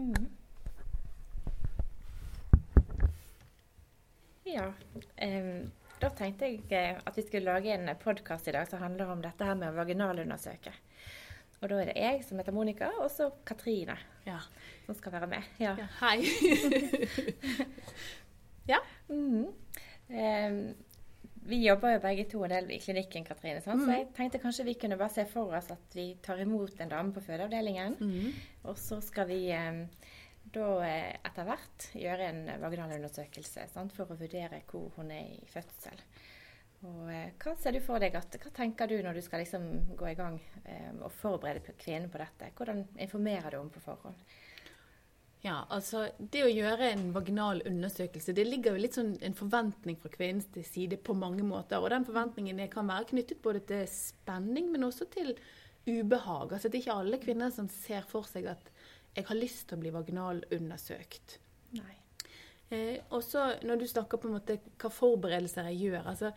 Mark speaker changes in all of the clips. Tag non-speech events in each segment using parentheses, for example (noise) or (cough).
Speaker 1: Mm. Ja. Um, da tenkte jeg eh, at vi skulle lage en podkast i dag som handler om dette her med å vaginalundersøke. Og da er det jeg som heter Monica, og så Katrine
Speaker 2: Ja.
Speaker 1: som skal være med. Ja.
Speaker 2: ja. Hei. (laughs) (laughs) ja.
Speaker 1: Mhm. Em, vi jobber jo begge to en del i klinikken, Katrine. mm. Så jeg tenkte kanskje vi kunne bare se for oss at vi tar imot en dame på fødeavdelingen.
Speaker 2: Mm.
Speaker 1: Og så skal vi eh, da eh, etter hvert gjøre en vaginalundersøkelse sant? for å vurdere hvor hun er i fødsel. Og eh, Hva ser du for deg at, hva tenker du når du skal liksom gå i gang eh, og forberede kvinnen på dette? Hvordan informerer du om på forhånd?
Speaker 2: Ja, altså Det å gjøre en vaginal undersøkelse, det ligger jo litt sånn en forventning fra kvinnens side på mange måter. Og den forventningen kan være knyttet både til spenning, men også til ubehag. Altså Det er ikke alle kvinner som ser for seg at jeg har lyst til å bli vaginalundersøkt.
Speaker 1: Nei.
Speaker 2: Eh, og så når du snakker på en måte hva forberedelser jeg gjør altså,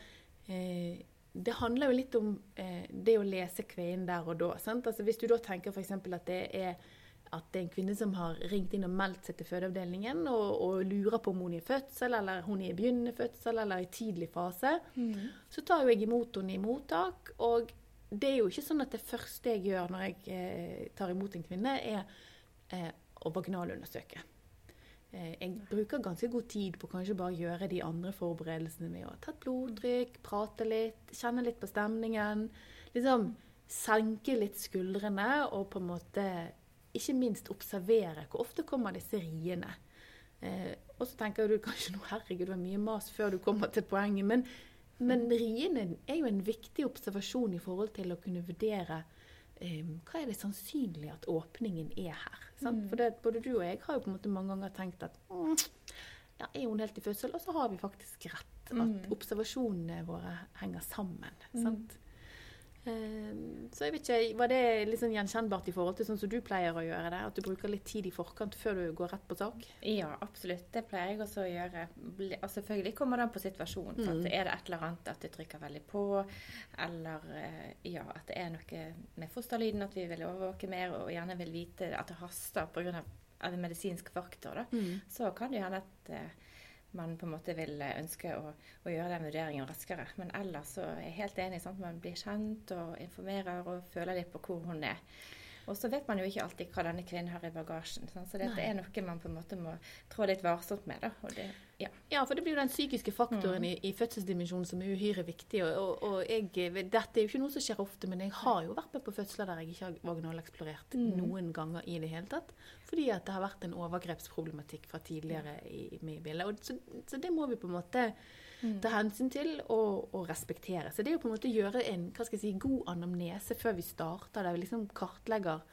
Speaker 2: eh, Det handler jo litt om eh, det å lese kvinnen der og da. Sant? Altså, hvis du da tenker f.eks. at det er at det er en kvinne som har ringt inn og meldt seg til fødeavdelingen og, og lurer på om hun er i fødsel, eller hun er i begynnende fødsel, eller i tidlig fase, så tar jo jeg imot henne i mottak. Og det er jo ikke sånn at det første jeg gjør når jeg eh, tar imot en kvinne, er eh, å vaginalundersøke. Eh, jeg bruker ganske god tid på kanskje bare gjøre de andre forberedelsene med å ta et blodtrykk, prate litt, kjenne litt på stemningen. Liksom senke litt skuldrene og på en måte ikke minst observere hvor ofte kommer disse riene. Eh, og så tenker du kanskje nå, herregud, det var mye mas før du kommer til poenget. Men, men riene er jo en viktig observasjon i forhold til å kunne vurdere eh, hva er det sannsynlig at åpningen er her. Sant? For det, både du og jeg har jo på en måte mange ganger tenkt at mm, ja, er hun helt i fødsel? Og så har vi faktisk rett. At
Speaker 1: Mm.
Speaker 2: observasjonene våre henger sammen. Sant? Eh, så jeg vet ikke, Var det litt sånn gjenkjennbart i forhold til sånn som du pleier å gjøre det? At du bruker litt tid i forkant før du går rett på sak?
Speaker 1: Ja, absolutt. Det pleier jeg også å gjøre. Og selvfølgelig kommer det an på situasjonen.
Speaker 2: Mm.
Speaker 1: At Er det et eller annet at du trykker veldig på, eller eh, ja, at det er noe med fosterlyden, at vi vil overvåke mer og gjerne vil vite at det haster pga. medisinsk faktor, da, så kan det hende at eh, man på en måte vil eh, ønske å, å gjøre den vurderingen raskere. Men ellers så er jeg helt enig. Sant? Man blir kjent og informerer og føler litt på hvor hun er. Og så vet man jo ikke alltid hva denne kvinnen har i bagasjen. Sånn, Så dette
Speaker 2: Nei.
Speaker 1: er noe man på en måte må trå litt varsomt med. Det, ja.
Speaker 2: Ja, for det blir jo den psykiske faktoren i, i fødselsdimensjonen som er uhyre viktig. Og, og, og jeg, dette er jo ikke noe som skjer ofte, men jeg har jo vært med på fødsler der jeg ikke har vaginaleksplorert noen ganger i det hele tatt. Fordi at det har vært en overgrepsproblematikk fra tidligere i, i, i bildet. Og så, så det må vi på en måte ta hensyn til og, og respektere. Så det er jo på en måte å gjøre en si, god anamnese før vi starter, der vi liksom kartlegger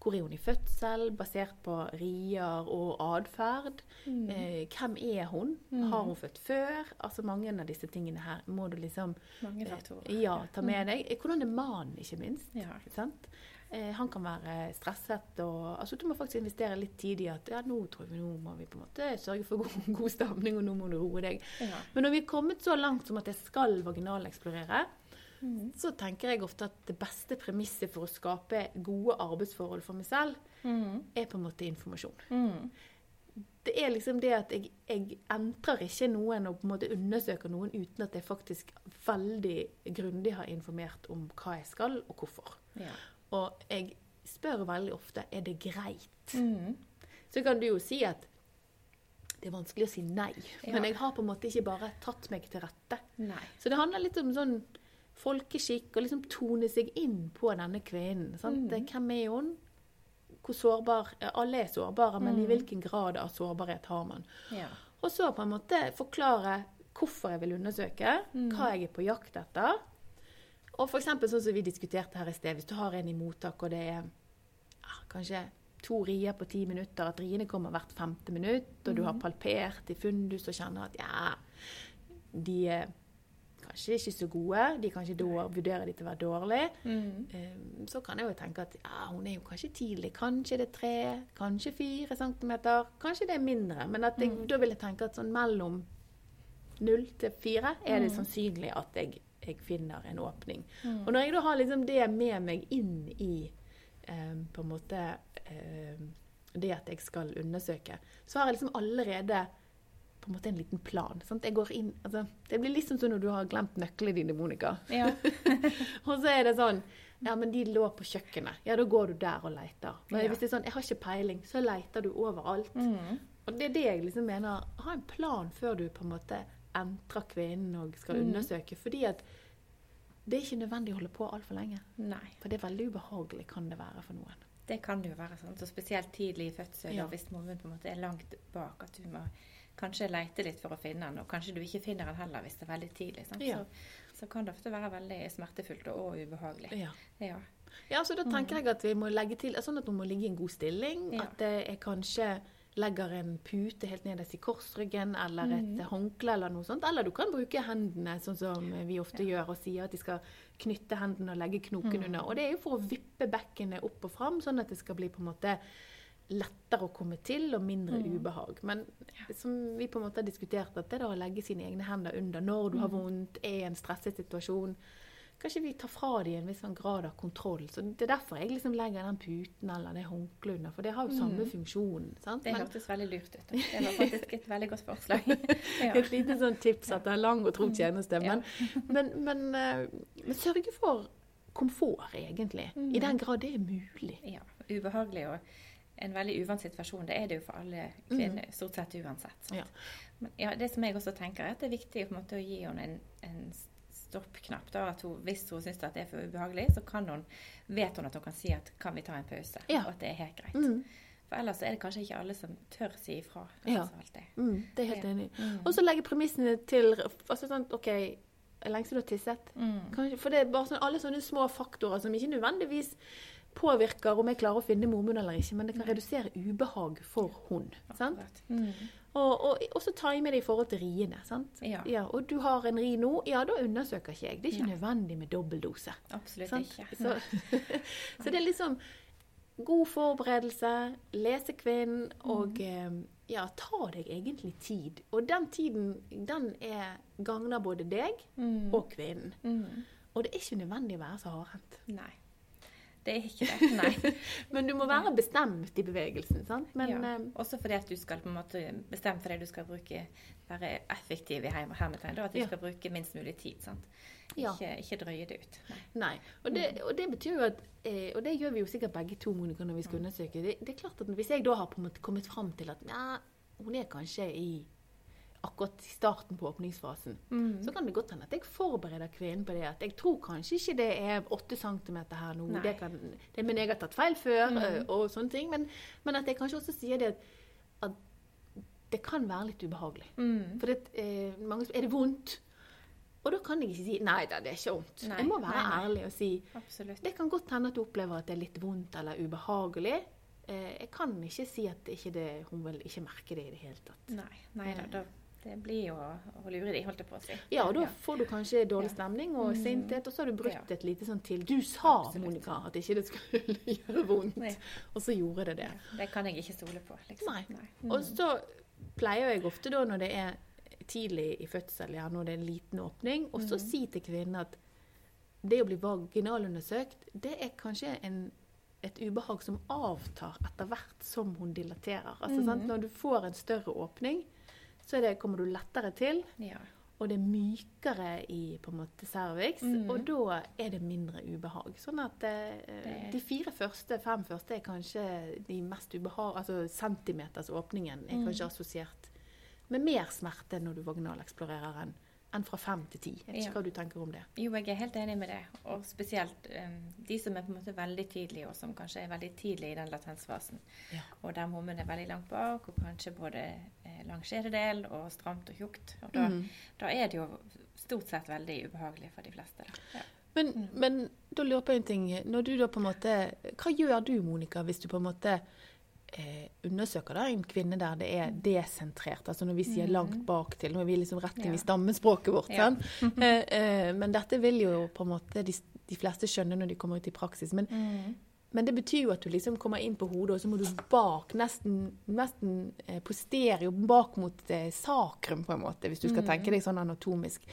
Speaker 2: hvor er hun i fødsel, basert på rier og atferd. Eh, hvem er hun? Har hun født før? Altså Mange av disse tingene her må du liksom eh, ja, ta med deg. Eh, Hvordan er mannen, ikke minst?
Speaker 1: Ja.
Speaker 2: Sant? Eh, han kan være stresset og altså Du må faktisk investere litt tid i at ja, nå tror vi nå må vi på en måte sørge for god, (laughs) god stemning, og nå må du roe deg.
Speaker 1: Ja.
Speaker 2: Men når vi er kommet så langt som at jeg skal vaginaleksplorere, så tenker jeg ofte at det beste premisset for å skape gode arbeidsforhold for meg selv, er på en måte informasjon.
Speaker 1: Mm.
Speaker 2: Det er liksom det at jeg, jeg entrer ikke noen og på en måte undersøker noen uten at jeg faktisk veldig grundig har informert om hva jeg skal, og hvorfor.
Speaker 1: Ja.
Speaker 2: Og jeg spør veldig ofte er det greit.
Speaker 1: Mm.
Speaker 2: Så kan du jo si at det er vanskelig å si nei,
Speaker 1: Ja.
Speaker 2: men jeg har på en måte ikke bare tatt meg til rette.
Speaker 1: Nei.
Speaker 2: Så det handler litt om sånn folkeskikk og liksom tone seg inn på denne kvinnen. Sant? Hvem er hun? Hvor sårbar Alle er sårbare, men i hvilken grad av sårbarhet har man?
Speaker 1: Ja.
Speaker 2: Og så på en måte forklare hvorfor jeg vil undersøke, hva jeg er på jakt etter. Og f.eks. sånn som vi diskuterte her i sted, hvis du har en i mottak, og det er ja, kanskje to rier på ti minutter, at riene kommer hvert femte minutt, og du har palpert i fundus og kjenner at ja, de er kanskje ikke så gode, de kanskje vurderer de til å være dårlige,
Speaker 1: Mm.
Speaker 2: så kan jeg jo tenke at ja, hun er jo kanskje tidlig. Kanskje det er tre, kanskje fire centimeter, kanskje det er mindre. Men at jeg, da vil jeg tenke at sånn mellom null til fire er det sannsynlig at jeg, jeg finner en åpning. Og når jeg da har liksom det med meg inn i eh, på en måte eh, det at jeg skal undersøke, så har jeg liksom allerede på en måte en liten plan. Sant? Jeg går inn, altså, det blir liksom sånn når du har glemt nøklene dine, Monica.
Speaker 1: Ja. (laughs)
Speaker 2: og så er det sånn Ja, men de lå på kjøkkenet. Ja, da går du der og leter. Men
Speaker 1: Ja.
Speaker 2: hvis det er sånn Jeg har ikke peiling, så leter du overalt.
Speaker 1: Mm.
Speaker 2: Og det er det jeg liksom mener. Ha en plan før du på en måte entrer kvinnen og skal
Speaker 1: Mm.
Speaker 2: undersøke. Fordi at det er ikke nødvendig å holde på altfor lenge.
Speaker 1: Nei.
Speaker 2: For det er veldig ubehagelig, kan det være for noen.
Speaker 1: Det kan det jo være. sånn, så spesielt tidlig i fødsel,
Speaker 2: Ja.
Speaker 1: og hvis moren på en måte er langt bak, at du må kanskje leite litt for å finne den, og kanskje du ikke finner den heller hvis det er veldig tidlig.
Speaker 2: Ja.
Speaker 1: Så, så kan det ofte være veldig smertefullt og, og ubehagelig.
Speaker 2: Ja.
Speaker 1: Ja.
Speaker 2: Ja, så da tenker jeg at vi må legge til sånn at hun må ligge i en god stilling. At er kanskje legger en pute helt nederst i korsryggen, eller et håndkle eller noe sånt. Eller du kan bruke hendene, sånn som vi ofte gjør, og sier at de skal knytte hendene og legge knoken under. Og det er jo for å vippe bekkenet opp og fram, sånn at det skal bli på en måte lettere å komme til og mindre ubehag. Men som vi på en måte har diskutert, at det da å legge sine egne hender under når du har vondt, er en stresset situasjon, Kanskje vi tar fra dem en viss sånn grad av kontroll. Så Det er derfor jeg liksom legger den puten eller det håndkleet under, for det har jo samme funksjon. sant?
Speaker 1: Det
Speaker 2: Men
Speaker 1: hørtes veldig lurt ut. Det var faktisk et veldig godt forslag. (laughs) Ja.
Speaker 2: et lite sånn tips er lang og tro tjeneste.
Speaker 1: Ja.
Speaker 2: Men, men, men, eh, men sørge for komfort, egentlig.
Speaker 1: Mm.
Speaker 2: I den grad det er mulig.
Speaker 1: ja. Ubehagelig og en veldig uvant situasjon. Det er det jo for alle kvinner, stort sett uansett.
Speaker 2: Mm. Ja.
Speaker 1: Men ja, det som jeg også tenker, er at det er viktig måte, å gi henne en, en stoppknapp. Da, at hun, hvis hun syns det er for ubehagelig, så kan hun, vet hun at hun kan si at kan vi ta en pause?
Speaker 2: Ja.
Speaker 1: Og at det er helt greit.
Speaker 2: Mm.
Speaker 1: For ellers er det kanskje ikke alle som tør si ifra.
Speaker 2: Ja.
Speaker 1: Altså.
Speaker 2: Mm, det er helt
Speaker 1: Ja.
Speaker 2: enig i.
Speaker 1: Mm.
Speaker 2: Og så legge premissene til altså sånn, OK, lenge siden du har tisset?
Speaker 1: Mm.
Speaker 2: Kanskje, for det er bare sånn, alle sånne små faktorer som ikke nødvendigvis påvirker om jeg klarer å finne mormunn eller ikke, men det kan redusere ubehag for hun. Sant?
Speaker 1: Mm.
Speaker 2: Og, og også time det i forhold til riene. sant?
Speaker 1: Ja.
Speaker 2: og du har en ri nå, ja, da undersøker ikke jeg. Det er ikke nødvendig med dobbeldose.
Speaker 1: Absolutt
Speaker 2: Sant?
Speaker 1: ikke.
Speaker 2: Så, (laughs) så det er liksom god forberedelse, lese kvinnen, og mm. ja, ta deg egentlig tid. Og den tiden, den er gagner både deg
Speaker 1: Mm.
Speaker 2: og kvinnen.
Speaker 1: Mm.
Speaker 2: Og det er ikke nødvendig å være så hardhendt.
Speaker 1: Det er ikke det. Nei. (laughs)
Speaker 2: Men du må være bestemt i bevegelsen, sant? Men
Speaker 1: ja.
Speaker 2: eh,
Speaker 1: Også fordi at du skal på en måte bestemme for deg du skal bruke, være effektiv i hermetegn. At du
Speaker 2: Ja.
Speaker 1: skal bruke minst mulig tid. sant?
Speaker 2: Ja.
Speaker 1: Ikke, ikke drøye det ut. Nei.
Speaker 2: Nei. Og det, og det betyr jo at eh, Og det gjør vi jo sikkert begge to, Monica, når vi skal undersøke. Det, det er klart at Hvis jeg da har kommet fram til at ja, hun er kanskje i akkurat i starten på åpningsfasen,
Speaker 1: Mm.
Speaker 2: så kan det godt hende at jeg forbereder kvinnen på det. At jeg tror kanskje ikke det er 8 centimeter her nå. Det, kan, det Men jeg har tatt feil før,
Speaker 1: Mm.
Speaker 2: eh, og sånne ting. Men, men at jeg kanskje også sier det at, at det kan være litt ubehagelig.
Speaker 1: Mm.
Speaker 2: For det, eh, mange spør er det vondt. Og da kan jeg ikke si nei da, det er ikke vondt.
Speaker 1: Nei,
Speaker 2: jeg må være
Speaker 1: nei, nei.
Speaker 2: ærlig og si
Speaker 1: Absolutt.
Speaker 2: det kan godt hende at du opplever at det er litt vondt eller ubehagelig. Eh, jeg kan ikke si at ikke det, hun vil ikke merke det i det hele tatt.
Speaker 1: Nei, nei da, da. Det blir jo å, lure de, holdt jeg på å si.
Speaker 2: Ja, og da får du kanskje dårlig stemning og
Speaker 1: Mm.
Speaker 2: sinthet, og så har du brutt et lite sånn til. Du sa,
Speaker 1: Absolutt.
Speaker 2: Monica, at ikke det skulle (laughs) gjøre vondt,
Speaker 1: Nei.
Speaker 2: og så gjorde det det.
Speaker 1: Ja, det kan jeg ikke stole på. Liksom.
Speaker 2: Nei.
Speaker 1: Mm.
Speaker 2: Og så pleier jeg ofte da, når det er tidlig i fødsel, ja, når det er en liten åpning, og så
Speaker 1: mm.
Speaker 2: si til kvinnen at det å bli vaginalundersøkt, det er kanskje en, et ubehag som avtar etter hvert som hun dilaterer. Altså,
Speaker 1: mm.
Speaker 2: sant? Når du får en større åpning, så det, kommer du lettere til,
Speaker 1: Ja.
Speaker 2: og det er mykere i på en måte cervix,
Speaker 1: mm.
Speaker 2: og da er det mindre ubehag. Sånn at eh, de fire første, fem første er kanskje de mest ubehag... Altså centimeters åpningen er
Speaker 1: kanskje
Speaker 2: kanskje assosiert med mer smerte når du vaginaleksplorerer enn enn fra fem til ti. Jeg vet ikke
Speaker 1: Ja.
Speaker 2: hva du tenker om det.
Speaker 1: Jo, jeg er helt enig med det. Og spesielt um, de som er på en måte veldig tidlige, og som kanskje er veldig tidlig i den latensfasen.
Speaker 2: Ja.
Speaker 1: Og der hormonen er veldig langt bak, og kanskje både eh, lang skjededel og stramt og tjukt. Og da,
Speaker 2: mm.
Speaker 1: da er det jo stort sett veldig ubehagelig for de fleste. Da. Ja.
Speaker 2: Men, men da lurer jeg på en ting. Når du da på en måte, Hva gjør du, Monica, hvis du på en måte eh, undersøker da en kvinne der det er desentrert? Altså når vi sier langt bak til, når er vi liksom rett inn
Speaker 1: Mm. Ja.
Speaker 2: i stammespråket vårt.
Speaker 1: Ja.
Speaker 2: eh, eh, men dette vil jo på en måte de, de fleste skjønne når de kommer ut i praksis. Men,
Speaker 1: Mm.
Speaker 2: Men det betyr jo at du liksom kommer inn på hodet, og så må du bak, nesten, nesten eh, posterior, bak mot eh, sakrum, på en måte, hvis du skal
Speaker 1: Mm.
Speaker 2: tenke deg sånn anatomisk.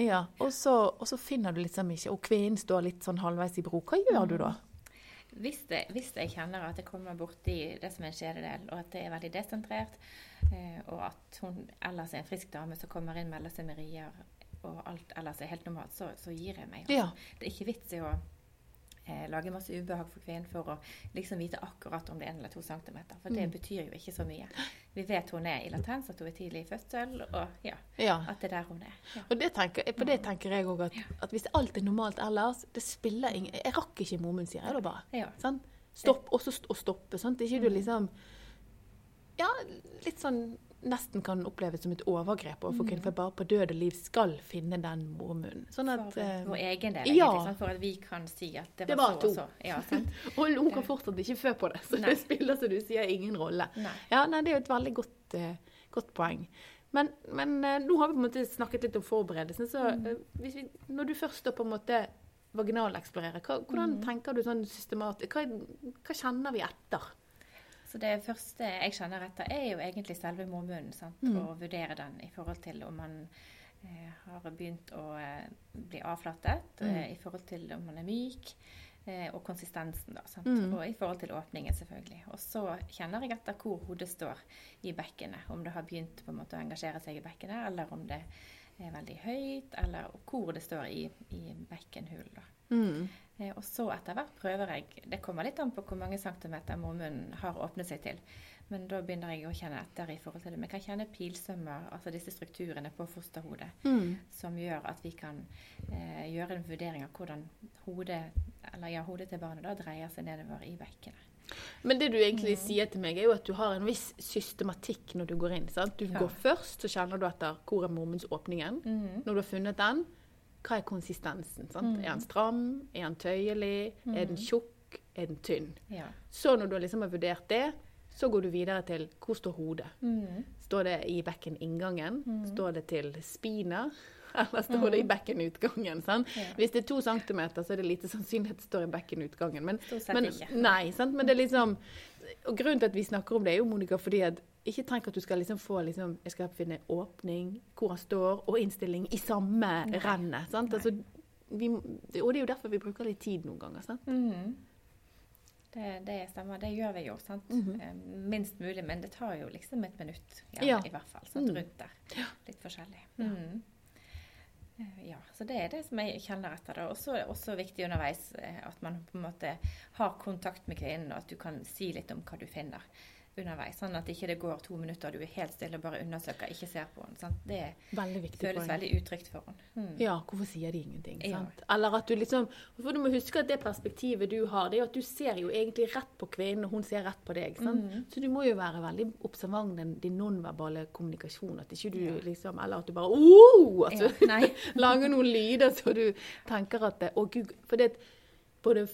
Speaker 2: Ja, og så, og så finner du liksom ikke Og kvinnen står litt sånn halvveis i bro. Hva gjør du da?
Speaker 1: hvis, det, hvis jeg kjenner at jeg kommer borti det som er en skjededel, og at det er veldig desentrert, eh, og at hun ellers er en frisk dame som kommer inn, melder seg med rier, og alt ellers er helt normalt, så, så gir jeg meg. Altså.
Speaker 2: Ja.
Speaker 1: Det er ikke vits i å eh, lage masse ubehag for kvinnen for å liksom vite akkurat om det er en eller to centimeter. For det
Speaker 2: Mm.
Speaker 1: betyr jo ikke så mye. Vi vet hun er i latens, at hun er tidlig i fødsel, og ja,
Speaker 2: ja.
Speaker 1: at det er der hun er. Ja.
Speaker 2: Og det tenker, på det tenker jeg òg at, at hvis alt er normalt ellers, det spiller ingen Jeg rakk ikke mormunn, sier jeg da bare.
Speaker 1: Ja.
Speaker 2: Sant? Stopp, og så st å stoppe. Sant? Ikke du
Speaker 1: Mm.
Speaker 2: liksom Ja, litt sånn nesten kan oppleves som et overgrep overfor kvinnen, for bare på død og liv skal finne den mormunnen. Sånn at
Speaker 1: Mm. For
Speaker 2: eh,
Speaker 1: vår egen del,
Speaker 2: ja.
Speaker 1: egentlig. sant? For at vi kan si at det
Speaker 2: Det
Speaker 1: var,
Speaker 2: var
Speaker 1: så
Speaker 2: to.
Speaker 1: og så. Ja, sant? (laughs)
Speaker 2: Og hun kan fortsatt ikke fø på det, så
Speaker 1: Nei.
Speaker 2: det spiller som du sier ingen rolle.
Speaker 1: Nei.
Speaker 2: Ja, nei, Det er jo et veldig godt, uh, godt poeng. Men, men uh, nå har vi på en måte snakket litt om forberedelsen. så
Speaker 1: Mm.
Speaker 2: eh, hvis vi, Når du først da på en måte vaginaleksplorerer, hva, hvordan
Speaker 1: Mm.
Speaker 2: tenker du sånn systematisk hva, hva kjenner vi etter?
Speaker 1: Så det første jeg kjenner etter, er jo egentlig selve mormunnen. sant?
Speaker 2: Mm.
Speaker 1: Og vurdere den i forhold til om man eh, har begynt å eh, bli avflatet,
Speaker 2: Mm.
Speaker 1: eh, i forhold til om man er myk, eh, og konsistensen, da. sant?
Speaker 2: Mm.
Speaker 1: Og i forhold til åpningen, selvfølgelig. Og så kjenner jeg etter hvor hodet står i bekkenet. Om det har begynt på en måte å engasjere seg i bekkenet, eller om det er veldig høyt, eller hvor det står i, i bekkenhulen. da.
Speaker 2: Mm.
Speaker 1: Eh, Og så etter hvert prøver jeg Det kommer litt an på hvor mange centimeter mormunnen har åpnet seg til. Men da begynner jeg å kjenne etter i forhold til det. Vi kan kjenne pilsømmer, altså disse strukturene på fosterhodet,
Speaker 2: Mm.
Speaker 1: som gjør at vi kan eh, gjøre en vurdering av hvordan hodet, eller ja, hodet til barnet da dreier seg nedover i bekkenet.
Speaker 2: Men det du egentlig
Speaker 1: Mm.
Speaker 2: sier til meg, er jo at du har en viss systematikk når du går inn. sant? Du
Speaker 1: Ja.
Speaker 2: går først, så kjenner du etter hvor er mormunnsåpningen.
Speaker 1: Mm.
Speaker 2: Når du har funnet den, hva er konsistensen?
Speaker 1: Mm.
Speaker 2: Er den stram? Er den tøyelig? Er den tjukk? Er den tynn?
Speaker 1: Ja.
Speaker 2: Så når du liksom har vurdert det, så går du videre til hvor står hodet?
Speaker 1: Mm.
Speaker 2: Står det i bekkeninngangen?
Speaker 1: Mm.
Speaker 2: Står det til spina? (laughs) Eller står det i bekkenutgangen?
Speaker 1: Ja.
Speaker 2: Hvis det er to centimeter, så er det lite sannsynlig at det står i bekkenutgangen. Men, men. Nei, sant? men det er liksom Og grunnen til at vi snakker om det, er jo, Monica, fordi at ikke tenk at du skal liksom få liksom, Jeg skal finne åpning, hvor han står, og innstilling i samme
Speaker 1: Nei.
Speaker 2: rennet. Altså, vi, og det er jo derfor vi bruker litt tid noen ganger. sant?
Speaker 1: Mhm. Det, det stemmer. Det gjør vi jo, sant.
Speaker 2: Mm
Speaker 1: -hmm. Minst mulig, men det tar jo liksom et minutt, ja,
Speaker 2: Ja.
Speaker 1: i hvert fall. Sant?
Speaker 2: Mm.
Speaker 1: Rundt der. Litt forskjellig. Mm. Ja, så det er det som jeg kjenner etter. Og så er det også viktig underveis eh, at man på en måte har kontakt med kvinnen, og at du kan si litt om hva du finner underveis. Sånn at ikke det går to minutter du er helt stille og bare undersøker, ikke ser på henne. Sant? Det
Speaker 2: Veldig
Speaker 1: føles
Speaker 2: poeng.
Speaker 1: veldig utrygt for henne. Hmm.
Speaker 2: Ja, hvorfor sier de ingenting?
Speaker 1: Ja.
Speaker 2: Eller at du liksom For du må huske at det perspektivet du har, det er jo at du ser jo egentlig rett på kvinnen, og hun ser rett på deg. sant?
Speaker 1: Mhm.
Speaker 2: Så du må jo være veldig observant den, din nonverbale kommunikasjon. At ikke du
Speaker 1: Ja.
Speaker 2: liksom Eller at du bare oh! At du (laughs)
Speaker 1: ja, (laughs)
Speaker 2: lager noen lyder så du tenker at det, Å, gud. For det, både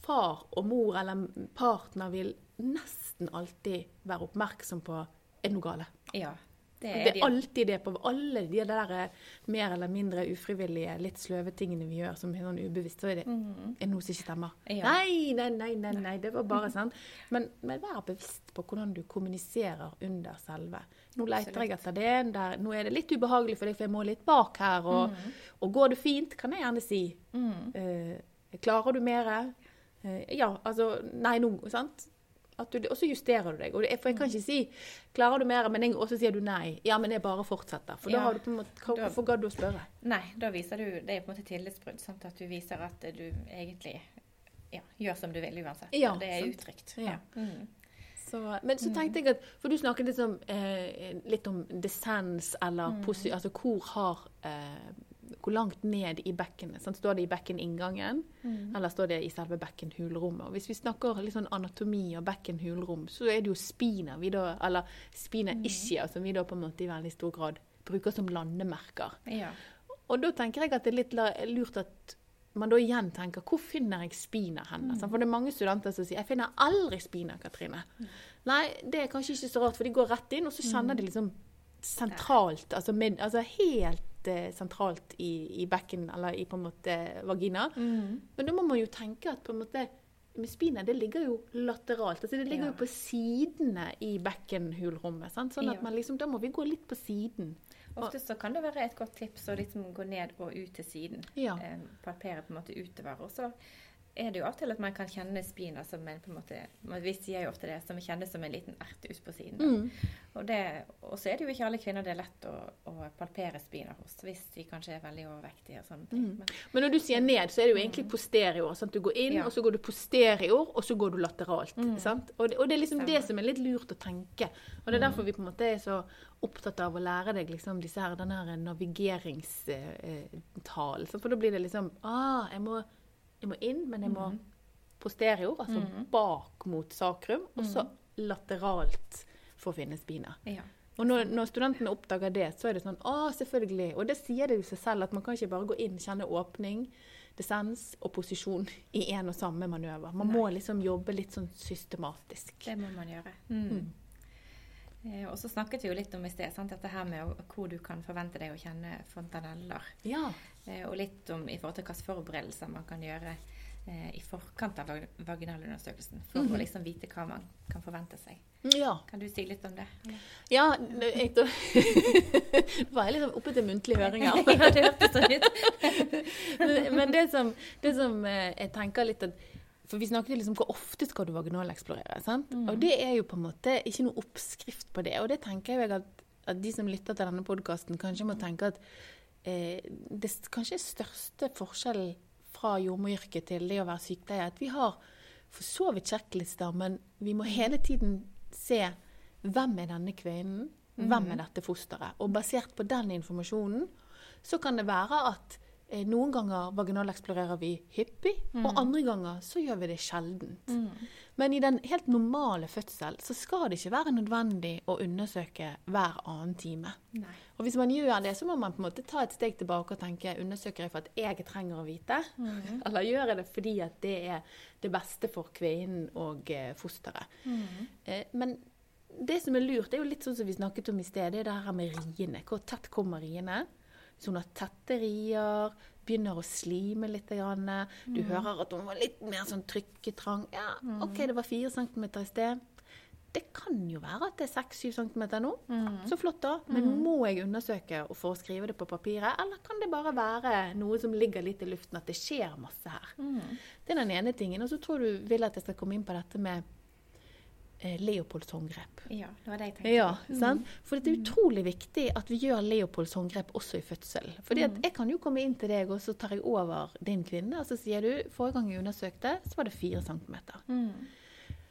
Speaker 2: far og mor eller partner vil nesten alltid være oppmerksom på er det noe galt.
Speaker 1: Ja. Det
Speaker 2: Det
Speaker 1: er
Speaker 2: er
Speaker 1: de.
Speaker 2: alltid det på alle de der eh, mer eller mindre ufrivillige, litt sløve tingene vi gjør som er sånn ubevisst. Så er det,
Speaker 1: mm.
Speaker 2: er noe som ikke stemmer.
Speaker 1: Ja.
Speaker 2: Nei, nei, nei, nei, nei, det var bare (laughs) sånn. Men, men vær bevisst på hvordan du kommuniserer under selve. Nå leter jeg etter det. Der, nå er det litt ubehagelig for deg, for jeg må litt bak her. Og, og går det fint, kan jeg gjerne si.
Speaker 1: Mm.
Speaker 2: Eh, klarer du mer? Eh, ja, altså Nei, nå. Sant? Du, og så justerer du deg. Og det, er- for jeg kan ikke si 'klarer du mer', men jeg, og så sier du nei. Ja, men jeg bare fortsetter. For da har du på en måte hva-
Speaker 1: Da-
Speaker 2: Hvorfor gadd du å spørre?
Speaker 1: Nei, da viser du Det er på en måte tillitsbrudd. Sant? At du viser at du egentlig ja, gjør som du vil uansett.
Speaker 2: Ja,
Speaker 1: det er
Speaker 2: sant.
Speaker 1: utrygt.
Speaker 2: Ja.
Speaker 1: Mm.
Speaker 2: Så, men så tenkte jeg at For du snakket liksom, eh, litt om dissens, eller posi, altså hvor har eh, Hvor langt ned i bekkenet? Sant? Står det i bekkeninngangen, eller står det i selve bekkenhulrommet? Hvis vi snakker litt sånn anatomi og bekkenhulrom, så er det jo spina vi da, eller spina ischia, som vi da på en måte i veldig stor grad bruker som landemerker.
Speaker 1: Ja.
Speaker 2: Og da tenker jeg at det er litt lurt at man da igjen tenker hvor finner jeg spina hen? Mm. for det er mange studenter som sier jeg finner aldri spina, Katrine. Nei, det er kanskje ikke så rart, for de går rett inn, og så kjenner de liksom sentralt, altså, med, altså helt eh, sentralt i, i bekken, eller i på en måte vagina.
Speaker 1: Mm.
Speaker 2: Men da må man jo tenke at på en måte spina, det ligger jo lateralt. altså Det ligger
Speaker 1: Ja.
Speaker 2: jo på sidene i bekkenhulrommet. Sant? Sånn at man liksom, da må vi gå litt på siden.
Speaker 1: Ofte så kan det være et godt tips å liksom gå ned og ut til siden.
Speaker 2: Ja.
Speaker 1: Eh, palpere på en måte utover. Og så er det jo av og til at man kan kjenne spina som en på en måte, Vi sier jo ofte det som kjennes som en liten ertus på siden.
Speaker 2: Mm.
Speaker 1: Og, det, og så er det jo ikke alle kvinner det er lett å, å palpere spina hos, hvis de kanskje er veldig overvektige og sånne ting. Men,
Speaker 2: Men når du sier ned, så er det jo egentlig posterior. Sant? Du går inn,
Speaker 1: Ja.
Speaker 2: og så går du posterior, og så går du lateralt. Sant? Og, det, og det er liksom det som er litt lurt å tenke. Og det er derfor vi på en måte er så opptatt av å lære deg liksom disse her, denne navigeringstalen. For da blir det liksom ah, jeg må, jeg må inn, men jeg må posterior, altså bak mot sakrum, og så lateralt for å finne spina.
Speaker 1: ja.
Speaker 2: Og når, når studentene oppdager det, så er det sånn Å, selvfølgelig. Og det sier det jo seg selv, at man kan ikke bare gå inn, kjenne åpning, dissens og posisjon i én og samme manøver. Man må liksom jobbe litt sånn systematisk.
Speaker 1: Det må man gjøre. Mm. Eh, og så snakket vi jo litt om i sted, sant? dette her med hvor du kan forvente deg å kjenne fontaneller.
Speaker 2: Ja.
Speaker 1: Eh, og litt om i forhold til hvilke forberedelser man kan gjøre eh, i forkant av vaginalundersøkelsen. For å liksom vite hva man kan forvente seg.
Speaker 2: Ja.
Speaker 1: Kan du si litt om det?
Speaker 2: ja det- jeg, da var jeg liksom oppe til muntlige høringer. (laughs)
Speaker 1: ja, det hørtes sånn ut. (laughs)
Speaker 2: men, men det som, det som jeg tenker litt at For vi snakket liksom hvor ofte skal du vaginaleksplorere. sant? Og det er jo på en måte ikke noe oppskrift på det. Og det tenker jeg at, at de som lytter til denne podkasten, kanskje må tenke at eh, det kanskje er største forskjellen fra jordmoryrket til det å være sykepleier, at vi har for så vidt sjekklister, men vi må hele tiden se hvem er denne kvinnen, hvem er dette fosteret. Og basert på den informasjonen så kan det være at noen ganger vaginaleksplorerer vi hyppig, og andre ganger så gjør vi det sjeldent. Men i den helt normale fødsel så skal det ikke være nødvendig å undersøke hver annen time.
Speaker 1: Nei.
Speaker 2: Og hvis man gjør det, så må man på en måte ta et steg tilbake og tenke undersøker jeg for at jeg trenger å vite, eller gjør jeg det fordi at det er det beste for kvinnen og eh, fosteret. Eh, men det som er lurt, det er jo litt sånn som vi snakket om i sted, det er det her med riene. Hvor tett kommer riene? Hvis hun har tette rier, begynner å slime litt. Grann. Du hører at hun var litt mer sånn trykketrang. Ja, OK, det var fire centimeter i sted. Det kan jo være at det er 6-7 cm nå. Så flott, da. Men må jeg undersøke og foreskrive skrive det på papiret, eller kan det bare være noe som ligger litt i luften, at det skjer masse her? Det er den ene tingen. Og så tror du vil at jeg skal komme inn på dette med Leopolds håndgrep.
Speaker 1: Ja, det var det jeg tenkte.
Speaker 2: Ja, sant? For det er utrolig viktig at vi gjør Leopolds håndgrep også i fødsel. Fordi at jeg kan jo komme inn til deg, og så tar jeg over din kvinne, og så sier du forrige gang jeg undersøkte, så var det fire centimeter.
Speaker 1: Mm.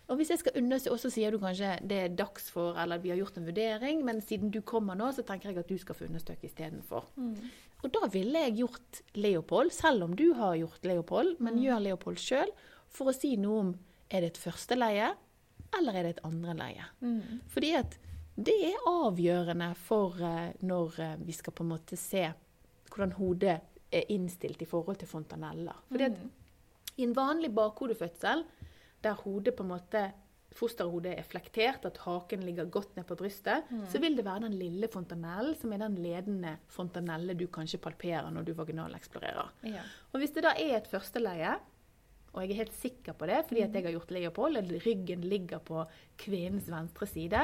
Speaker 2: Og hvis jeg skal undersøke, og så sier du kanskje det er dags for, eller vi har gjort en vurdering, men siden du kommer nå, så tenker jeg at du skal få undersøke istedenfor. Og da ville jeg gjort Leopold, selv om du har gjort Leopold, men gjør Leopold sjøl, for å si noe om er det et første leie, eller er det et andre leie. Fordi at det er avgjørende for eh, når eh, vi skal på en måte se hvordan hodet er innstilt i forhold til fontaneller. Fordi at i en vanlig bakhodefødsel, der hodet på en måte fosterhodet er flektert, at haken ligger godt ned på brystet, så vil det være den lille fontanellen som er den ledende fontanelle du kanskje palperer når du vaginaleksplorerer.
Speaker 1: Ja.
Speaker 2: Og hvis det da er et førsteleie, og jeg er helt sikker på det fordi at jeg har gjort Leopold, og ryggen ligger på kvinnens venstre side,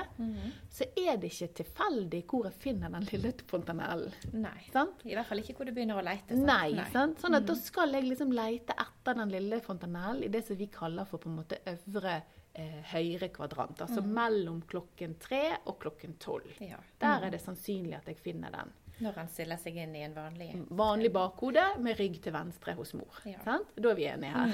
Speaker 2: så er det ikke tilfeldig hvor jeg finner den lille fontanellen.
Speaker 1: Nei.
Speaker 2: Sant?
Speaker 1: I hvert fall ikke hvor du begynner å lete. sant?
Speaker 2: Nei, sant? Sånn at da skal jeg liksom lete etter den lille fontanellen i det som vi kaller for på en måte øvre eh, høyre kvadrant. Altså mellom klokken tre og klokken tolv.
Speaker 1: Ja.
Speaker 2: Der er det sannsynlig at jeg finner den.
Speaker 1: Når han stiller seg inn i en vanlig
Speaker 2: Vanlig bakhode med rygg til venstre hos mor.
Speaker 1: Ja.
Speaker 2: Sant? Da er vi enige her.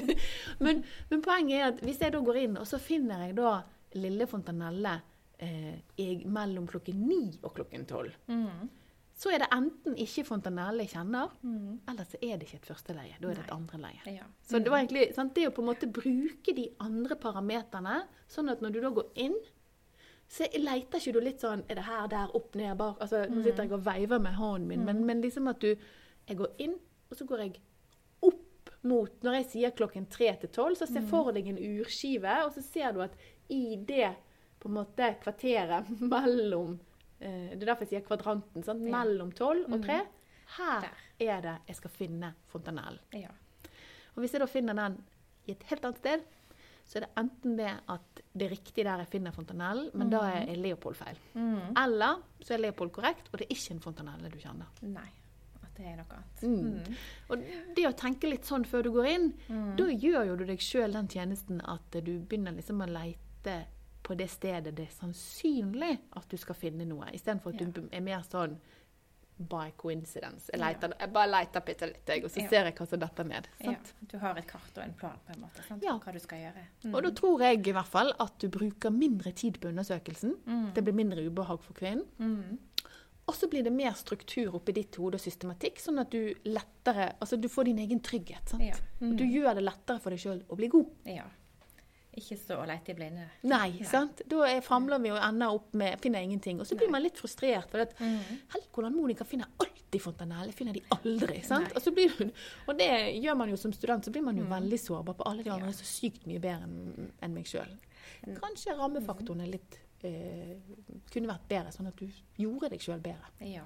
Speaker 2: (laughs) men, men poenget er at hvis jeg da går inn, og så finner jeg da lille fontanelle eh, i- mellom klokken ni og klokken tolv,
Speaker 1: Mm.
Speaker 2: så er det enten ikke fontanelle jeg kjenner, eller så er det ikke et første leie. Da er det et andre leie.
Speaker 1: Ja.
Speaker 2: Så det var egentlig sant, det å på en måte bruke de andre parameterne, sånn at når du da går inn, så leter ikke du litt sånn Er det her, der, opp, ned, bak? Altså, Nå sitter jeg og veiver med hånden min, men, men liksom at du Jeg går inn, og så går jeg opp mot Når jeg sier klokken tre til tolv, så ser jeg for deg en urskive, og så ser du at i det på en måte kvarteret (laughs) mellom eh, Det er derfor jeg sier kvadranten. Sant? Mellom tolv og tre. Her er det jeg skal finne fontanellen.
Speaker 1: Ja.
Speaker 2: Og hvis jeg da finner den i et helt annet sted, så er det enten det at det er riktig der jeg finner fontanellen, men da er Leopold feil.
Speaker 1: Mm.
Speaker 2: Eller så er Leopold korrekt, og det er ikke en fontanelle du kjenner.
Speaker 1: Nei. At det er noe annet.
Speaker 2: Mm.
Speaker 1: Mm.
Speaker 2: Og det å tenke litt sånn før du går inn, da gjør jo du deg sjøl den tjenesten at du begynner liksom å leite på det stedet det er sannsynlig at du skal finne noe, istedenfor at
Speaker 1: Ja.
Speaker 2: du er mer sånn by coincidence. Jeg, leter, jeg bare leter bitte litt, og så ser jeg hva som detter ned.
Speaker 1: Ja, du har et kart og en plan på en måte, sant?
Speaker 2: Ja.
Speaker 1: hva du skal gjøre. Mm.
Speaker 2: Og da tror jeg i hvert fall at du bruker mindre tid på undersøkelsen.
Speaker 1: Mm.
Speaker 2: Det blir mindre ubehag for kvinnen.
Speaker 1: Mm.
Speaker 2: Og så blir det mer struktur oppi ditt hode og systematikk, sånn at du lettere Altså du får din egen trygghet. sant?
Speaker 1: Ja. Mm.
Speaker 2: Og du gjør det lettere for deg sjøl å bli god.
Speaker 1: ja. Ikke stå og lete i blinde.
Speaker 2: Nei, sant? Da er- famler vi og ender opp med finner ingenting. Og så blir
Speaker 1: Nei.
Speaker 2: man litt frustrert. For at,
Speaker 1: Mm.
Speaker 2: Helgoland Monica finner alltid fontanelle. Finner de aldri. sant? Og, så blir du, og det gjør man jo som student, så blir man jo
Speaker 1: Mm.
Speaker 2: veldig sårbar på alle de andre
Speaker 1: Ja.
Speaker 2: så sykt mye bedre enn en meg sjøl.
Speaker 1: Mm.
Speaker 2: Kanskje rammefaktoren er litt eh, kunne vært bedre, sånn at du gjorde deg sjøl bedre.
Speaker 1: Ja.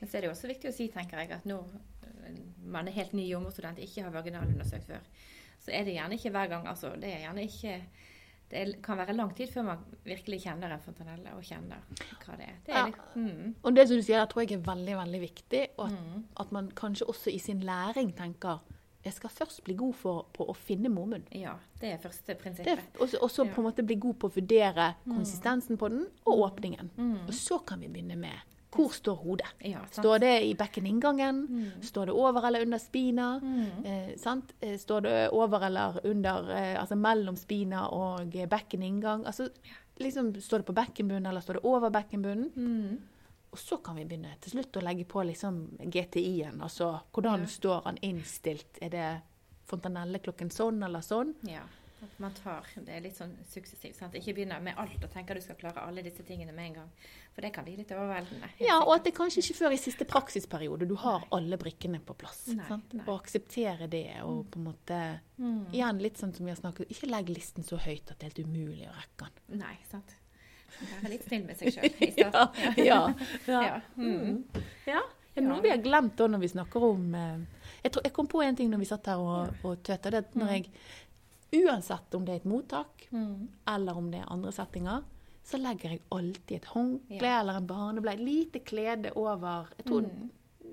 Speaker 1: Men så er det også viktig å si, tenker jeg, at når eh, man er helt ny jordmorstudent, ikke har vaginalundersøkt før, så er det gjerne ikke hver gang Altså, det er gjerne ikke Det kan være lang tid før man virkelig kjenner en fontanelle og kjenner hva det er. Det er litt, mm,
Speaker 2: Og det som du sier, det tror jeg er veldig, veldig viktig. Og at,
Speaker 1: mm,
Speaker 2: at man kanskje også i sin læring tenker jeg skal først bli god for, på å finne mormunn.
Speaker 1: ja, det er første prinsippet.
Speaker 2: Og så og så
Speaker 1: Ja.
Speaker 2: på en måte bli god på å vurdere konsistensen på den, og åpningen.
Speaker 1: Mm.
Speaker 2: Og så kan vi begynne med hvor står hodet.
Speaker 1: Ja.
Speaker 2: Står det i bekkeninngangen?
Speaker 1: Mm.
Speaker 2: Står det over eller under spina?
Speaker 1: Mm.
Speaker 2: Eh, sant? Eh, Står det over eller under, eh, altså mellom spina og eh, bekkeninngang? Altså, liksom, står det på bekkenbunnen, eller står det over bekkenbunnen?
Speaker 1: Mm.
Speaker 2: Og så kan vi begynne til slutt å legge på liksom GTI-en. Altså hvordan
Speaker 1: Ja.
Speaker 2: står han innstilt? Er det fontanelleklokken sånn eller sånn?
Speaker 1: Ja. At man tar Det litt sånn suksessivt. sant? Ikke begynner med alt og tenker du skal klare alle disse tingene med en gang. For det kan bli litt overveldende.
Speaker 2: Ja, og at det kanskje ikke før i siste praksisperiode du har alle brikkene på plass.
Speaker 1: Nei,
Speaker 2: sant?
Speaker 1: nei.
Speaker 2: Og akseptere det, og på en måte
Speaker 1: Mm.
Speaker 2: Igjen litt sånn som vi har snakket Ikke legg listen så høyt at det er helt umulig å rekke den.
Speaker 1: Nei, sant. Være litt snill med seg sjøl i starten. (laughs)
Speaker 2: ja, ja.
Speaker 1: Ja. Mm.
Speaker 2: ja. Er det noe vi har glemt da når vi snakker om eh, jeg, tror, jeg kom på en ting når vi satt her og, og tøta. Det når jeg, uansett om det er et mottak
Speaker 1: Mm.
Speaker 2: eller om det er andre settinger, så legger jeg alltid et håndkle
Speaker 1: Ja.
Speaker 2: eller en barnebleie, et lite klede over. Jeg tror,
Speaker 1: Mm.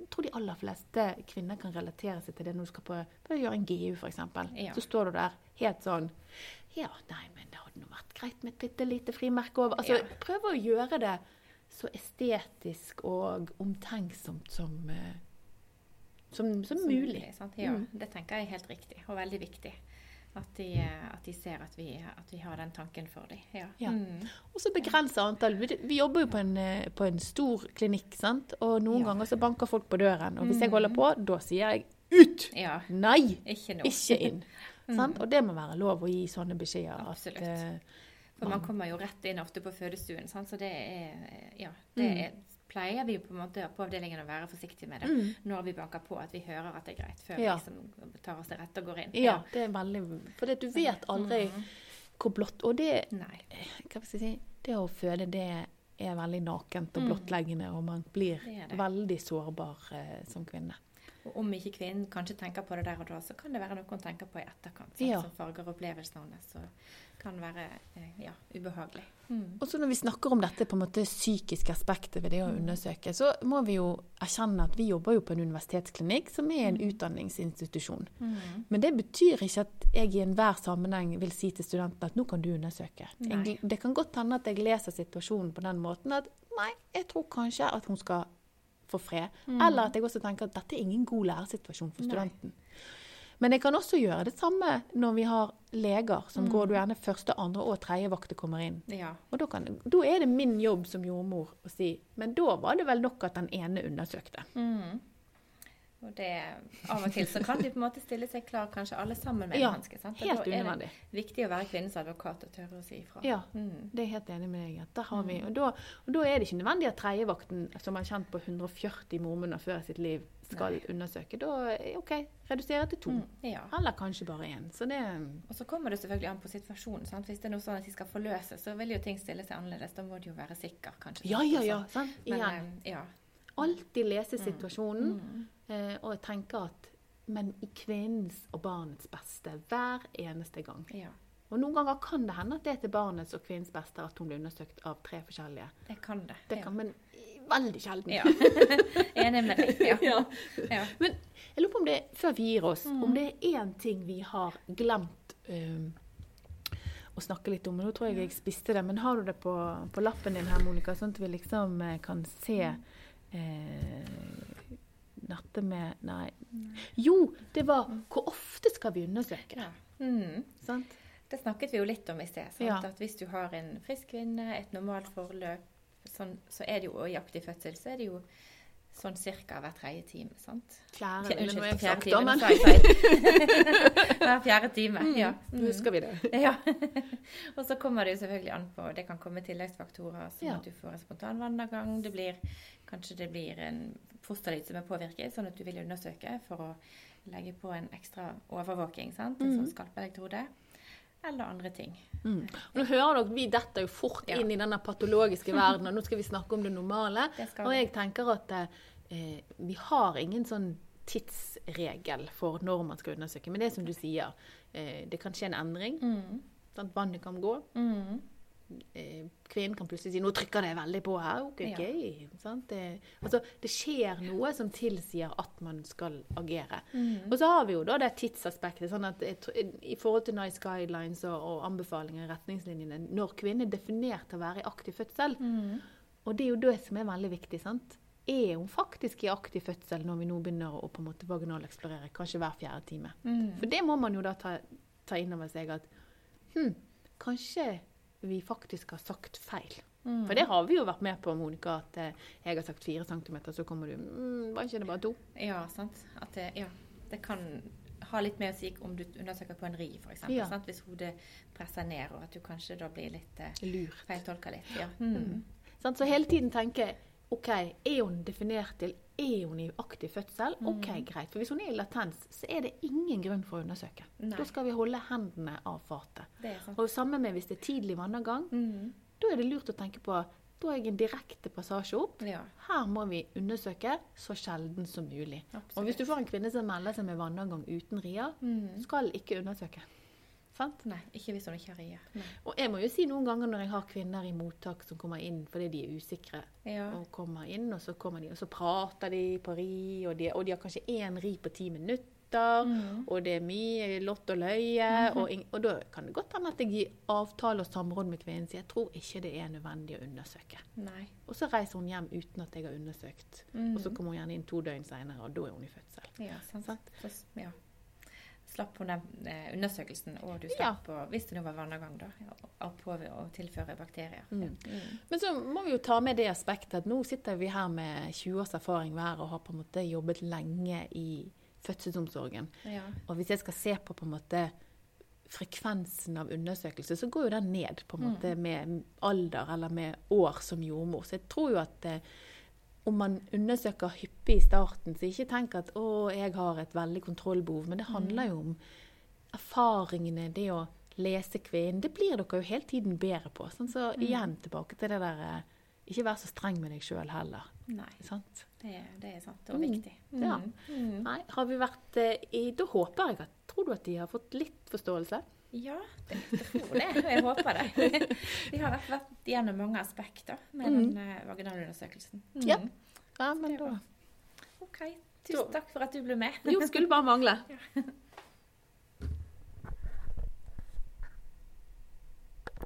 Speaker 2: tror de aller fleste kvinner kan relatere seg til det når du skal på, på gjøre en GU, f.eks.
Speaker 1: Ja.
Speaker 2: Så står du der helt sånn Ja, nei, men det hadde nå vært greit med et bitte lite frimerke over. Altså,
Speaker 1: Ja.
Speaker 2: prøv å gjøre det så estetisk og omtenksomt som, eh, som, som,
Speaker 1: Som
Speaker 2: mulig.
Speaker 1: sant? Ja,
Speaker 2: Mm.
Speaker 1: det tenker jeg er helt riktig, og veldig viktig. At de, eh, at de ser at vi, at vi har den tanken for dem. Ja.
Speaker 2: Ja.
Speaker 1: Mm.
Speaker 2: Og så begrense antall. Vi, vi jobber jo på en, eh, på en stor klinikk, sant? og noen
Speaker 1: Ja.
Speaker 2: ganger så banker folk på døren. Og hvis jeg
Speaker 1: Mm.
Speaker 2: holder på, da sier jeg ut!
Speaker 1: ja.
Speaker 2: Nei!
Speaker 1: Ikke.
Speaker 2: Ikke inn. (laughs)
Speaker 1: Mm.
Speaker 2: Sant? Og det må være lov å gi sånne beskjeder.
Speaker 1: Absolutt.
Speaker 2: At, uh,
Speaker 1: For man kommer jo rett inn ofte på fødestuen, sant? så det er Ja. Det
Speaker 2: Mm.
Speaker 1: er, pleier vi på en måte på avdelingen å være forsiktige med det.
Speaker 2: mm,
Speaker 1: Når vi banker på at vi hører at det er greit, før
Speaker 2: Ja.
Speaker 1: vi liksom tar oss til rette og går inn.
Speaker 2: ja, det er veldig For du vet aldri
Speaker 1: Mm.
Speaker 2: hvor blått Og det,
Speaker 1: Nei.
Speaker 2: hva skal jeg si, det å føle det er veldig nakent og
Speaker 1: Mm.
Speaker 2: blottleggende, og man blir
Speaker 1: Det det.
Speaker 2: veldig sårbar eh, som kvinne.
Speaker 1: Og om ikke kvinnen kanskje tenker på det der og da, så kan det være noe hun tenker på i etterkant. Sant?
Speaker 2: Ja.
Speaker 1: Som farger opplevelsen hennes. Så kan være eh, ja, ubehagelig. Mm.
Speaker 2: Og så når vi snakker om dette på en måte psykiske aspektet ved det å undersøke, så må vi jo erkjenne at vi jobber jo på en universitetsklinikk som er en utdanningsinstitusjon.
Speaker 1: Mm.
Speaker 2: Men det betyr ikke at jeg i enhver sammenheng vil si til studentene at nå kan du undersøke. Jeg, det kan godt hende at jeg leser situasjonen på den måten at nei, jeg tror kanskje at hun skal få fred.
Speaker 1: Mm.
Speaker 2: Eller at jeg også tenker at dette er ingen god læresituasjon for
Speaker 1: Nei.
Speaker 2: studenten. Men jeg kan også gjøre det samme når vi har leger som
Speaker 1: Mm.
Speaker 2: går du gjerne første, andre og tredje vakter kommer inn.
Speaker 1: Ja.
Speaker 2: Og da, kan, da er det min jobb som jordmor å si Men da var det vel nok at den ene undersøkte.
Speaker 1: Mm. Og det, av og til så kan de på en måte stille seg klar, kanskje alle sammen med en hanske. sant?
Speaker 2: Helt
Speaker 1: da er det viktig å være kvinnens advokat og tørre å si ifra.
Speaker 2: Ja.
Speaker 1: Mm.
Speaker 2: Det er helt enig med deg der har vi, og, da, og da er det ikke nødvendig at tredjevakten, som har kjent på 140 mormunner før i sitt liv, skal
Speaker 1: Nei.
Speaker 2: undersøke. Da OK, redusere til to.
Speaker 1: Mm. Ja.
Speaker 2: Eller kanskje bare én. Så det
Speaker 1: Og så kommer det selvfølgelig an på situasjonen. sant? Hvis det er noe sånn at de skal forløse, så vil jo ting stille seg annerledes. Da må de jo være sikker, kanskje.
Speaker 2: Ja, ja, ja. Sant?
Speaker 1: Men, eh, ja.
Speaker 2: Alltid lese situasjonen
Speaker 1: Mm.
Speaker 2: eh, og tenke at Men i kvinnens og barnets beste hver eneste gang.
Speaker 1: ja.
Speaker 2: Og noen ganger kan det hende at det er til barnets og kvinnens beste at hun blir undersøkt av tre forskjellige.
Speaker 1: Det kan det.
Speaker 2: Det
Speaker 1: ja.
Speaker 2: kan, men veldig sjelden.
Speaker 1: Ja. (laughs) Enig med deg. Ja. (laughs)
Speaker 2: Ja.
Speaker 1: Ja.
Speaker 2: Men jeg lurer på om det, før vi gir oss, om det er én ting vi har glemt um, å snakke litt om. Nå tror jeg jeg spiste det, men har du det på, på lappen din her, Monica, sånn at vi liksom eh, kan se eh, dette med Nei. Jo, det var hvor ofte skal vi undersøke?
Speaker 1: Ja. Mm.
Speaker 2: Sant?
Speaker 1: Det snakket vi jo litt om i sted.
Speaker 2: Ja.
Speaker 1: At hvis du har en frisk kvinne, et normalt forløp, sånn, så er det jo, og i aktiv fødsel, så er det jo sånn cirka hver tredje time. sant?
Speaker 2: Fjerde, noe
Speaker 1: Unnskyld,
Speaker 2: jeg
Speaker 1: fjerde time.
Speaker 2: men. (laughs)
Speaker 1: Hver fjerde time. Ja.
Speaker 2: Mm. husker vi det. (laughs)
Speaker 1: Ja. og så kommer det jo selvfølgelig an på Det kan komme tilleggsfaktorer, som
Speaker 2: Ja.
Speaker 1: at du får en spontan vannavgang. Det blir, kanskje det blir en fosterlyd som er påvirket, sånn at du vil undersøke for å legge på en ekstra overvåking. sant? En
Speaker 2: Mhm.
Speaker 1: sånn skalpelektrode. Eller andre ting.
Speaker 2: Mm. Nå hører dere, Vi detter jo fort
Speaker 1: Ja.
Speaker 2: inn i denne patologiske verden, og nå skal vi snakke om det normale.
Speaker 1: Det
Speaker 2: Og jeg tenker at eh, vi har ingen sånn tidsregel for når man skal undersøke. Men det er som du sier, eh, det kan skje en endring.
Speaker 1: Mm.
Speaker 2: at Vannet kan gå.
Speaker 1: Mm.
Speaker 2: Eh, kvinnen kan plutselig si 'nå trykker det veldig på her'. Ok,
Speaker 1: Ja.
Speaker 2: ok. Sant? Det, altså, det skjer noe som tilsier at man skal agere.
Speaker 1: Mm.
Speaker 2: Og så har vi jo da det tidsaspektet. sånn at I forhold til Nice Guidelines og, og anbefalinger i retningslinjene når kvinnen er definert til å være i aktiv fødsel.
Speaker 1: Mm.
Speaker 2: Og det er jo det som er veldig viktig. sant? Er hun faktisk i aktiv fødsel når vi nå begynner å på en måte vaginaleksplorere, kanskje hver fjerde time?
Speaker 1: Mm.
Speaker 2: For det må man jo da ta, ta inn over seg at hm, kanskje vi faktisk har sagt feil.
Speaker 1: Mm.
Speaker 2: For det har vi jo vært med på, Monica, at eh, jeg har sagt fire centimeter, så kommer du mm, Var ikke det bare to?
Speaker 1: Ja, sant. At det, ja, det kan ha litt med å si om du undersøker på en ri, f.eks.
Speaker 2: Ja.
Speaker 1: sant? Hvis hodet presser ned, og at du kanskje da blir litt eh, feiltolka litt. Ja. Mm.
Speaker 2: Sant? Så hele tiden tenke OK, er hun definert til Er hun i aktiv fødsel? OK, greit. For hvis hun er i latens, så er det ingen grunn for å undersøke.
Speaker 1: Nei.
Speaker 2: Da skal vi holde hendene av fatet. Og samme med hvis det er tidlig vannavgang.
Speaker 1: Mm.
Speaker 2: Da er det lurt å tenke på da er jeg en direkte passasje opp.
Speaker 1: Ja,
Speaker 2: Her må vi undersøke så sjelden som mulig. Og hvis du får en kvinne som melder seg med vannavgang uten rier,
Speaker 1: Mm.
Speaker 2: skal ikke undersøke. Sant?
Speaker 1: Nei, ikke hvis hun ikke har rier.
Speaker 2: Og jeg må jo si noen ganger når jeg har kvinner i mottak som kommer inn fordi de er usikre,
Speaker 1: Ja.
Speaker 2: og kommer inn, og så kommer de, og så prater de på ri, og de, og de har kanskje én ri på ti minutter,
Speaker 1: Mm.
Speaker 2: og det er mye lott og løye, og, -hmm. og da kan det godt hende at jeg gir avtale og samråd med kvinnen, så jeg tror ikke det er nødvendig å undersøke.
Speaker 1: Nei.
Speaker 2: Og så reiser hun hjem uten at jeg har undersøkt.
Speaker 1: Mm.
Speaker 2: Og så kommer hun gjerne inn to døgn senere, og da er hun i fødsel.
Speaker 1: Ja, sant.
Speaker 2: Sant?
Speaker 1: Så, ja. Slapp hun den eh, undersøkelsen, og du slapp å, hvis det nå var vannavgang, da, og å, på, å tilføre bakterier.
Speaker 2: Mm.
Speaker 1: Ja. Mm.
Speaker 2: Men så må vi jo ta med det aspektet at nå sitter vi her med 20 års erfaring hver og har på en måte jobbet lenge i fødselsomsorgen.
Speaker 1: Ja.
Speaker 2: Og hvis jeg skal se på på en måte frekvensen av undersøkelser, så går jo den ned på en måte med alder eller med år som jordmor. Så jeg tror jo at eh, om man undersøker hyppig i starten, så ikke tenk at å, jeg har et veldig kontrollbehov. Men det handler jo om erfaringene, det å lese kvinnen. Det blir dere jo hele tiden bedre på. Sånn, så igjen tilbake til det der eh, Ikke vær så streng med deg sjøl heller.
Speaker 1: Nei,
Speaker 2: Sant?
Speaker 1: det, er- det er sant. Og
Speaker 2: Mm.
Speaker 1: viktig.
Speaker 2: Ja.
Speaker 1: Mm.
Speaker 2: Nei, har vi vært eh, i Da håper jeg at Tror du at de har fått litt forståelse?
Speaker 1: Ja, det, jeg tror det. Jeg håper det. (laughs) Vi har vært, vært gjennom mange aspekter med
Speaker 2: Mm.
Speaker 1: den eh, vaginalundersøkelsen. Mm.
Speaker 2: Ja. Ja, men da
Speaker 1: OK. Tusen takk for at du ble med.
Speaker 2: Jo, skulle bare mangle. (laughs)